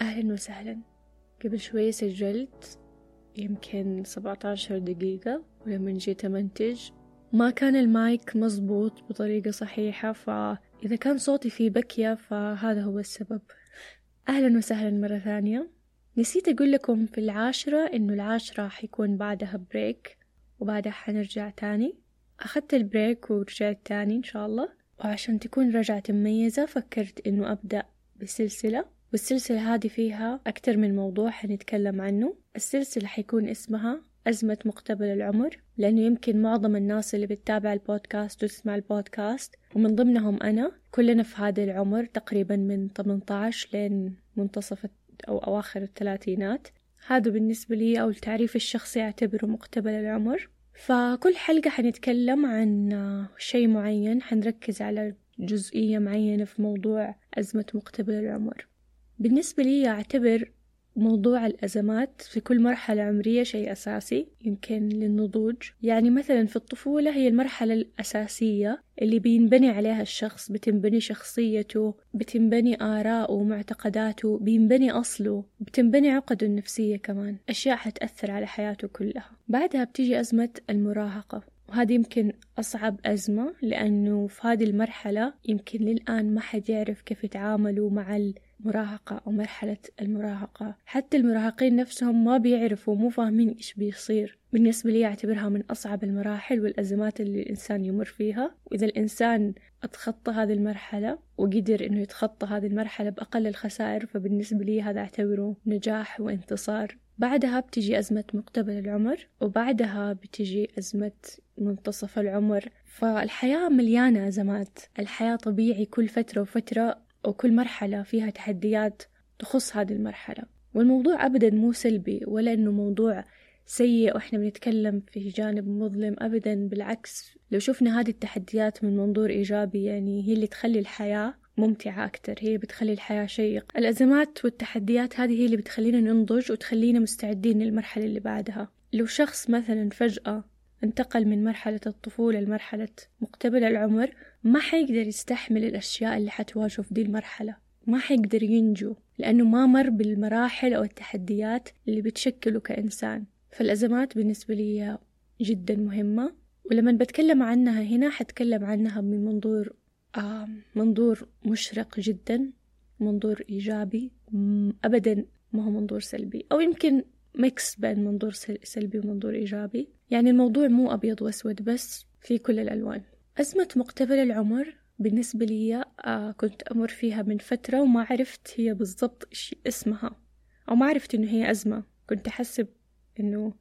أهلا وسهلا. قبل شوي سجلت يمكن سبعة عشر دقيقة ولما جيت أمنتج ما كان المايك مزبوط بطريقة صحيحة فإذا كان صوتي فيه بكية فهذا هو السبب. أهلا وسهلا مرة ثانية. نسيت أقول لكم في العاشرة إنه العاشرة حيكون بعدها break وبعدها حنرجع تاني. أخدت ال break ورجعت تاني إن شاء الله. وعشان تكون رجعة مميزة فكرت إنه أبدأ بسلسلة. والسلسلة هذه فيها أكتر من موضوع حنتكلم عنه. السلسلة حيكون اسمها أزمة مقتبل العمر لأنه يمكن معظم الناس اللي بتتابع البودكاست وتسمع البودكاست ومن ضمنهم أنا كلنا في هذا العمر تقريبا من 18 لين منتصف أو أواخر الثلاثينات. هذا بالنسبة لي أو التعريف الشخصي أعتبره مقتبل العمر. فكل حلقة حنتكلم عن شيء معين حنركز على جزئية معينة في موضوع أزمة مقتبل العمر. بالنسبة لي أعتبر موضوع الأزمات في كل مرحلة عمرية شيء أساسي يمكن للنضوج. يعني مثلا في الطفولة هي المرحلة الأساسية اللي بينبني عليها الشخص بتنبني شخصيته بتنبني آراءه ومعتقداته بينبني أصله بتنبني عقده النفسية كمان. أشياء حتأثر على حياته كلها. بعدها بتيجي أزمة المراهقة وهذه يمكن أصعب أزمة لأنه في هذه المرحلة يمكن للآن ما حد يعرف كيف يتعاملوا مع المراهقة أو مرحلة المراهقة. حتى المراهقين نفسهم ما بيعرفوا مو فاهمين إيش بيصير. بالنسبة لي أعتبرها من أصعب المراحل والأزمات اللي الإنسان يمر فيها. وإذا الإنسان أتخطى هذه المرحلة وقدر إنه يتخطى هذه المرحلة بأقل الخسائر فبالنسبة لي هذا أعتبره نجاح وانتصار. بعدها بتجي أزمة مقتبل العمر وبعدها بتجي أزمة منتصف العمر. فالحياة مليانة أزمات. الحياة طبيعي كل فترة وفترة وكل مرحلة فيها تحديات تخص هذه المرحلة. والموضوع أبدا مو سلبي ولا إنه موضوع سيء وإحنا بنتكلم في جانب مظلم أبدا بالعكس. لو شفنا هذه التحديات من منظور إيجابي يعني هي اللي تخلي الحياة ممتعة أكتر هي بتخلي الحياة شيق. الأزمات والتحديات هذه هي اللي بتخلينا ننضج وتخلينا مستعدين للمرحلة اللي بعدها. لو شخص مثلا فجأة انتقل من مرحلة الطفولة لمرحلة مقتبل العمر ما حيقدر يستحمل الأشياء اللي حتواجهه في دي المرحلة. ما حيقدر ينجو لأنه ما مر بالمراحل أو التحديات اللي بتشكله كإنسان. فالأزمات بالنسبة لي جدا مهمة ولما بتكلم عنها هنا حتكلم عنها من منظور آه منظور مشرق جدا منظور إيجابي أبدا ما هو منظور سلبي. أو يمكن ميكس بين منظور سلبي ومنظور إيجابي. يعني الموضوع مو أبيض وأسود بس في كل الألوان. أزمة مقتبل العمر بالنسبة لي آه كنت أمر فيها من فترة وما عرفت هي بالضبط إيش اسمها. أو ما عرفت إنه هي أزمة. كنت أحسب إنه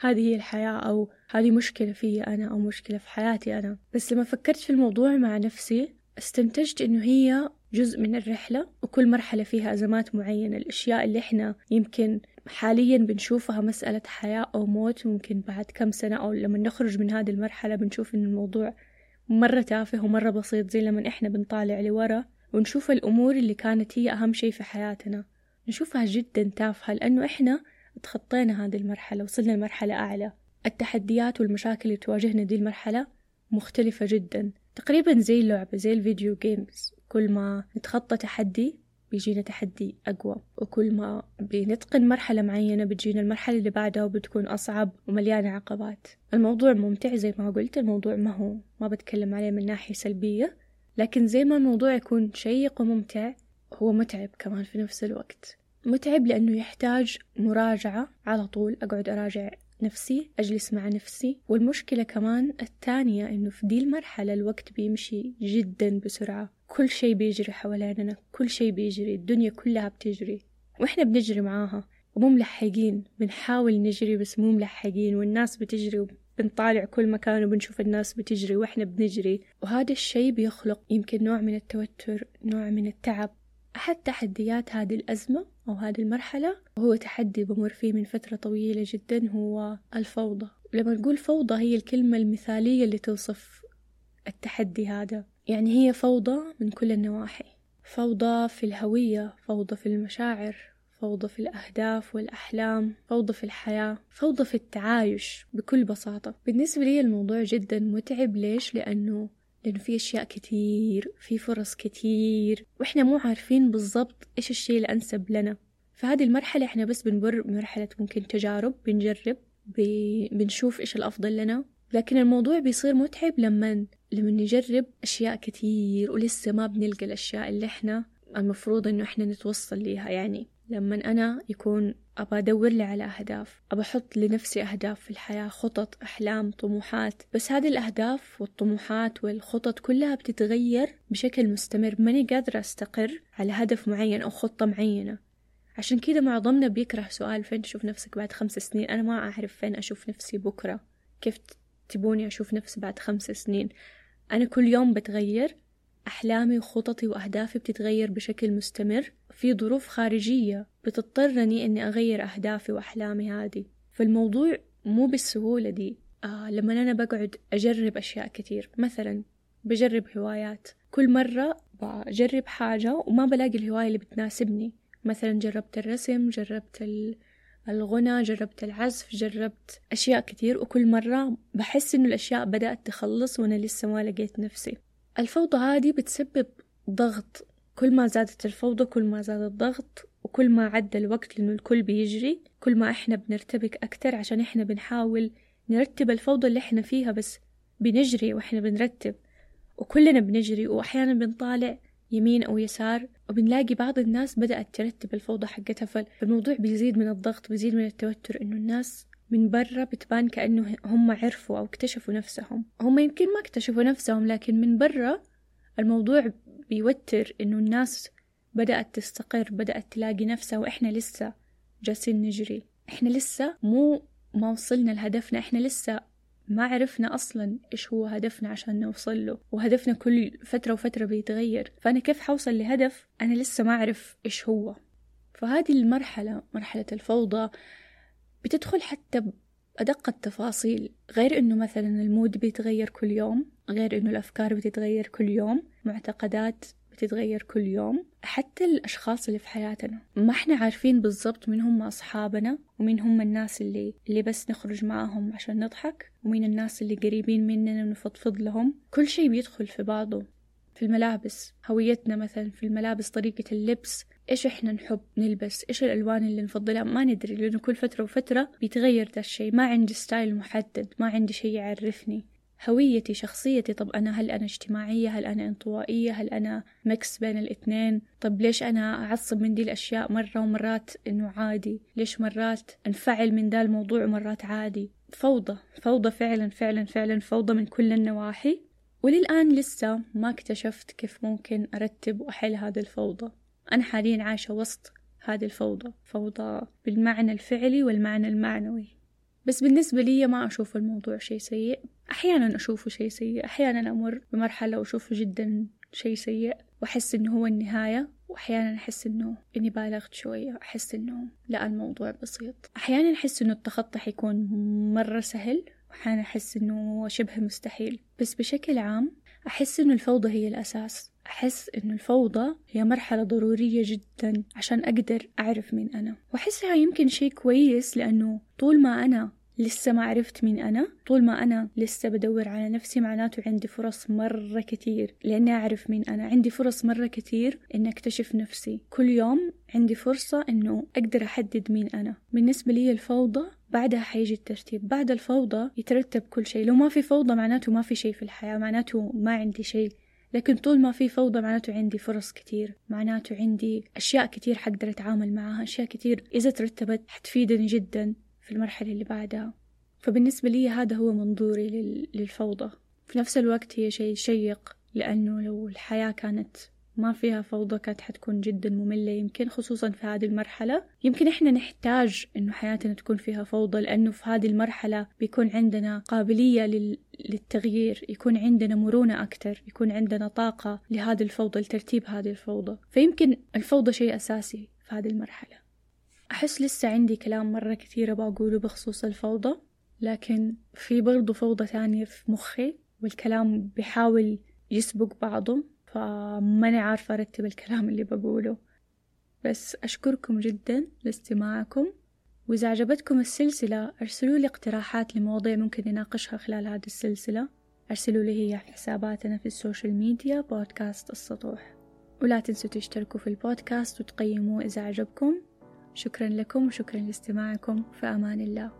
هذه هي الحياة أو هذه مشكلة في أنا أو مشكلة في حياتي أنا. بس لما فكرت في الموضوع مع نفسي استنتجت إنه هي جزء من الرحلة وكل مرحلة فيها أزمات معينة. الأشياء اللي إحنا يمكن حاليا بنشوفها مسألة حياة أو موت ممكن بعد كم سنة أو لما نخرج من هذه المرحلة بنشوف إن الموضوع مرة تافه ومرة بسيط زي لما إحنا بنطالع لورا ونشوف الأمور اللي كانت هي أهم شيء في حياتنا. نشوفها جدا تافهة لأنه إحنا تخطينا هذه المرحلة وصلنا لمرحلة أعلى. التحديات والمشاكل اللي تواجهنا دي المرحلة مختلفة جدا. تقريبا زي اللعبة زي الفيديو جيمز كل ما نتخطى تحدي بيجينا تحدي أقوى. وكل ما بنتقن مرحلة معينة بتجينا المرحلة اللي بعدها وبتكون أصعب ومليانة عقبات. الموضوع ممتع زي ما قلت الموضوع ما هو ما بتكلم عليه من ناحية سلبية. لكن زي ما الموضوع يكون شيق وممتع هو متعب كمان في نفس الوقت. متعب لأنه يحتاج مراجعة على طول. أقعد أراجع نفسي أجلس مع نفسي. والمشكلة كمان الثانية إنه في دي المرحلة الوقت بيمشي جدا بسرعة. كل شي بيجري حواليننا كل شي بيجري الدنيا كلها بتجري. وإحنا بنجري معاها ومو ملحقين بنحاول نجري بس مو ملحقين والناس بتجري بنطالع كل مكان وبنشوف الناس بتجري وإحنا بنجري. وهذا الشي بيخلق يمكن نوع من التوتر نوع من التعب. أحد تحديات هذه الأزمة أو هذه المرحلة وهو تحدي بمر فيه من فترة طويلة جدا هو الفوضى. لما نقول فوضى هي الكلمة المثالية اللي توصف التحدي هذا. يعني هي فوضى من كل النواحي. فوضى في الهوية فوضى في المشاعر فوضى في الأهداف والأحلام فوضى في الحياة فوضى في التعايش بكل بساطة. بالنسبة لي الموضوع جدا متعب. ليش؟ لأنه لأنه في أشياء كتير في فرص كتير وإحنا مو عارفين بالضبط إيش الشيء الأنسب لنا. في هذه المرحلة إحنا بس بنمر بمرحلة ممكن تجارب بنجرب بنشوف إيش الأفضل لنا. لكن الموضوع بيصير متعب لما لما نجرب أشياء كتير ولسه ما بنلقى الأشياء اللي إحنا المفروض إنه إحنا نتوصل ليها يعني لما أنا يكون أبى أدور لي على أهداف أبى أحط لنفسي أهداف في الحياة خطط أحلام طموحات بس هذه الأهداف والطموحات والخطط كلها بتتغير بشكل مستمر. ماني قادرة أستقر على هدف معين أو خطة معينة. عشان كذا معظمنا بيكره سؤال فين تشوف نفسك بعد خمس سنين؟ أنا ما أعرف فين أشوف نفسي بكرة. كيف تبوني أشوف نفسي بعد خمس سنين؟ أنا كل يوم بتغير أحلامي وخططي وأهدافي بتتغير بشكل مستمر. في ظروف خارجية بتضطرني إني أغير أهدافي وأحلامي هذه. فالموضوع مو بالسهولة دي. آه لما أنا بقعد أجرب أشياء كتير. مثلا بجرب هوايات. كل مرة بجرب حاجة وما بلاقي الهواية اللي بتناسبني. مثلا جربت الرسم جربت الغنى جربت العزف جربت أشياء كتير وكل مرة بحس إنه الأشياء بدأت تخلص وأنا لسه ما لقيت نفسي. الفوضى هذه بتسبب ضغط. كل ما زادت الفوضى كل ما زاد الضغط وكل ما عدى الوقت لأنه الكل بيجري كل ما إحنا بنرتبك أكتر. عشان إحنا بنحاول نرتب الفوضى اللي إحنا فيها بس بنجري وإحنا بنرتب وكلنا بنجري. وأحيانا بنطالع يمين أو يسار وبنلاقي بعض الناس بدأت ترتب الفوضى حقتها. فالموضوع بيزيد من الضغط بيزيد من التوتر إنه الناس من برا بتبان كأنه هم عرفوا أو اكتشفوا نفسهم. هم يمكن ما اكتشفوا نفسهم لكن من برا الموضوع بيوتر إنه الناس بدأت تستقر بدأت تلاقي نفسها وإحنا لسه جالسين نجري. إحنا لسه مو ما وصلنا لهدفنا إحنا لسه ما عرفنا أصلا إيش هو هدفنا عشان نوصل له وهدفنا كل فترة وفترة بيتغير. فأنا كيف حوصل لهدف؟ أنا لسه ما أعرف إيش هو. فهذه المرحلة مرحلة الفوضى بتدخل حتى بأدق التفاصيل. غير إنه مثلا المود بيتغير كل يوم غير إنه الأفكار بتتغير كل يوم معتقدات بتتغير كل يوم. حتى الأشخاص اللي في حياتنا ما إحنا عارفين بالضبط مين هم أصحابنا ومين هم الناس اللي اللي بس نخرج معاهم عشان نضحك ومين الناس اللي قريبين مننا ونفضفض لهم. كل شيء بيدخل في بعضه. في الملابس هويتنا مثلا في الملابس طريقة اللبس إيش إحنا نحب نلبس إيش الألوان اللي نفضلها ما ندري لأنه كل فترة وفترة بيتغير ده الشيء ما عندي ستايل محدد ما عندي شيء يعرفني. هويتي شخصيتي. طب أنا هل أنا اجتماعية؟ هل أنا انطوائية؟ هل أنا mix بين الاثنين؟ طب ليش أنا أعصب من دي الأشياء مرة ومرات إنه عادي؟ ليش مرات أنفعل من ذا الموضوع ومرات عادي؟ فوضى فوضى فعلا فعلا فعلا فوضى من كل النواحي. وللآن لسه ما اكتشفت كيف ممكن أرتب وأحل هذه الفوضى. أنا حاليا عايشة وسط هذه الفوضى فوضى بالمعنى الفعلي والمعنى المعنوي. بس بالنسبة لي ما أشوف الموضوع شيء سيء. أحيانا أشوفه شيء سيء أحيانا أمر بمرحلة وأشوفه جدا شيء سيء وأحس إنه هو النهاية وأحيانا أحس إنه إني بالغت شوية أحس إنه لا الموضوع بسيط. أحيانا أحس إنه التخطي حيكون مرة سهل وأحيانا أحس إنه شبه مستحيل. بس بشكل عام أحس إنه الفوضى هي الأساس. أحس إنه الفوضى هي مرحلة ضرورية جدا عشان أقدر أعرف مين أنا. وأحسها يمكن شيء كويس لأنه طول ما أنا لسه ما عرفت مين أنا. طول ما أنا لسه بدور على نفسي معناته عندي فرص مرة كتير. لأني أعرف مين أنا. عندي فرص مرة كتير إني أكتشف نفسي. كل يوم عندي فرصة إنه أقدر أحدد مين أنا. بالنسبة لي الفوضى بعدها حيجي الترتيب. بعد الفوضى يترتب كل شيء. لو ما في فوضى معناته ما في شيء في الحياة معناته ما عندي شيء. لكن طول ما في فوضى معناته عندي فرص كتير. معناته عندي أشياء كتير حقدر أتعامل معها. أشياء كتير إذا ترتبت حتفيدني جدا. في المرحلة اللي بعدها. فبالنسبة لي هذا هو منظوري للفوضى. في نفس الوقت هي شيء شيق لأنه لو الحياة كانت ما فيها فوضى كانت حتكون جدا مملة يمكن خصوصا في هذه المرحلة. يمكن إحنا نحتاج إنه حياتنا تكون فيها فوضى لأنه في هذه المرحلة بيكون عندنا قابلية لل... للتغيير يكون عندنا مرونة أكتر يكون عندنا طاقة لهذه الفوضى لترتيب هذه الفوضى. فيمكن الفوضى شيء أساسي في هذه المرحلة. أحس لسه عندي كلام مرة كثيرة بقوله بخصوص الفوضى لكن في برضو فوضى تانية في مخي والكلام بيحاول يسبق بعضه فماني عارفة أرتب الكلام اللي بقوله. بس أشكركم جدا لاستماعكم وإذا عجبتكم السلسلة أرسلوا لي اقتراحات لمواضيع ممكن نناقشها خلال هذه السلسلة. أرسلوا لي هي حساباتنا في ال social media بودكاست السطوح. ولا تنسوا تشتركوا في البودكاست وتقيموه إذا عجبكم. شكرا لكم وشكرا لاستماعكم في أمان الله.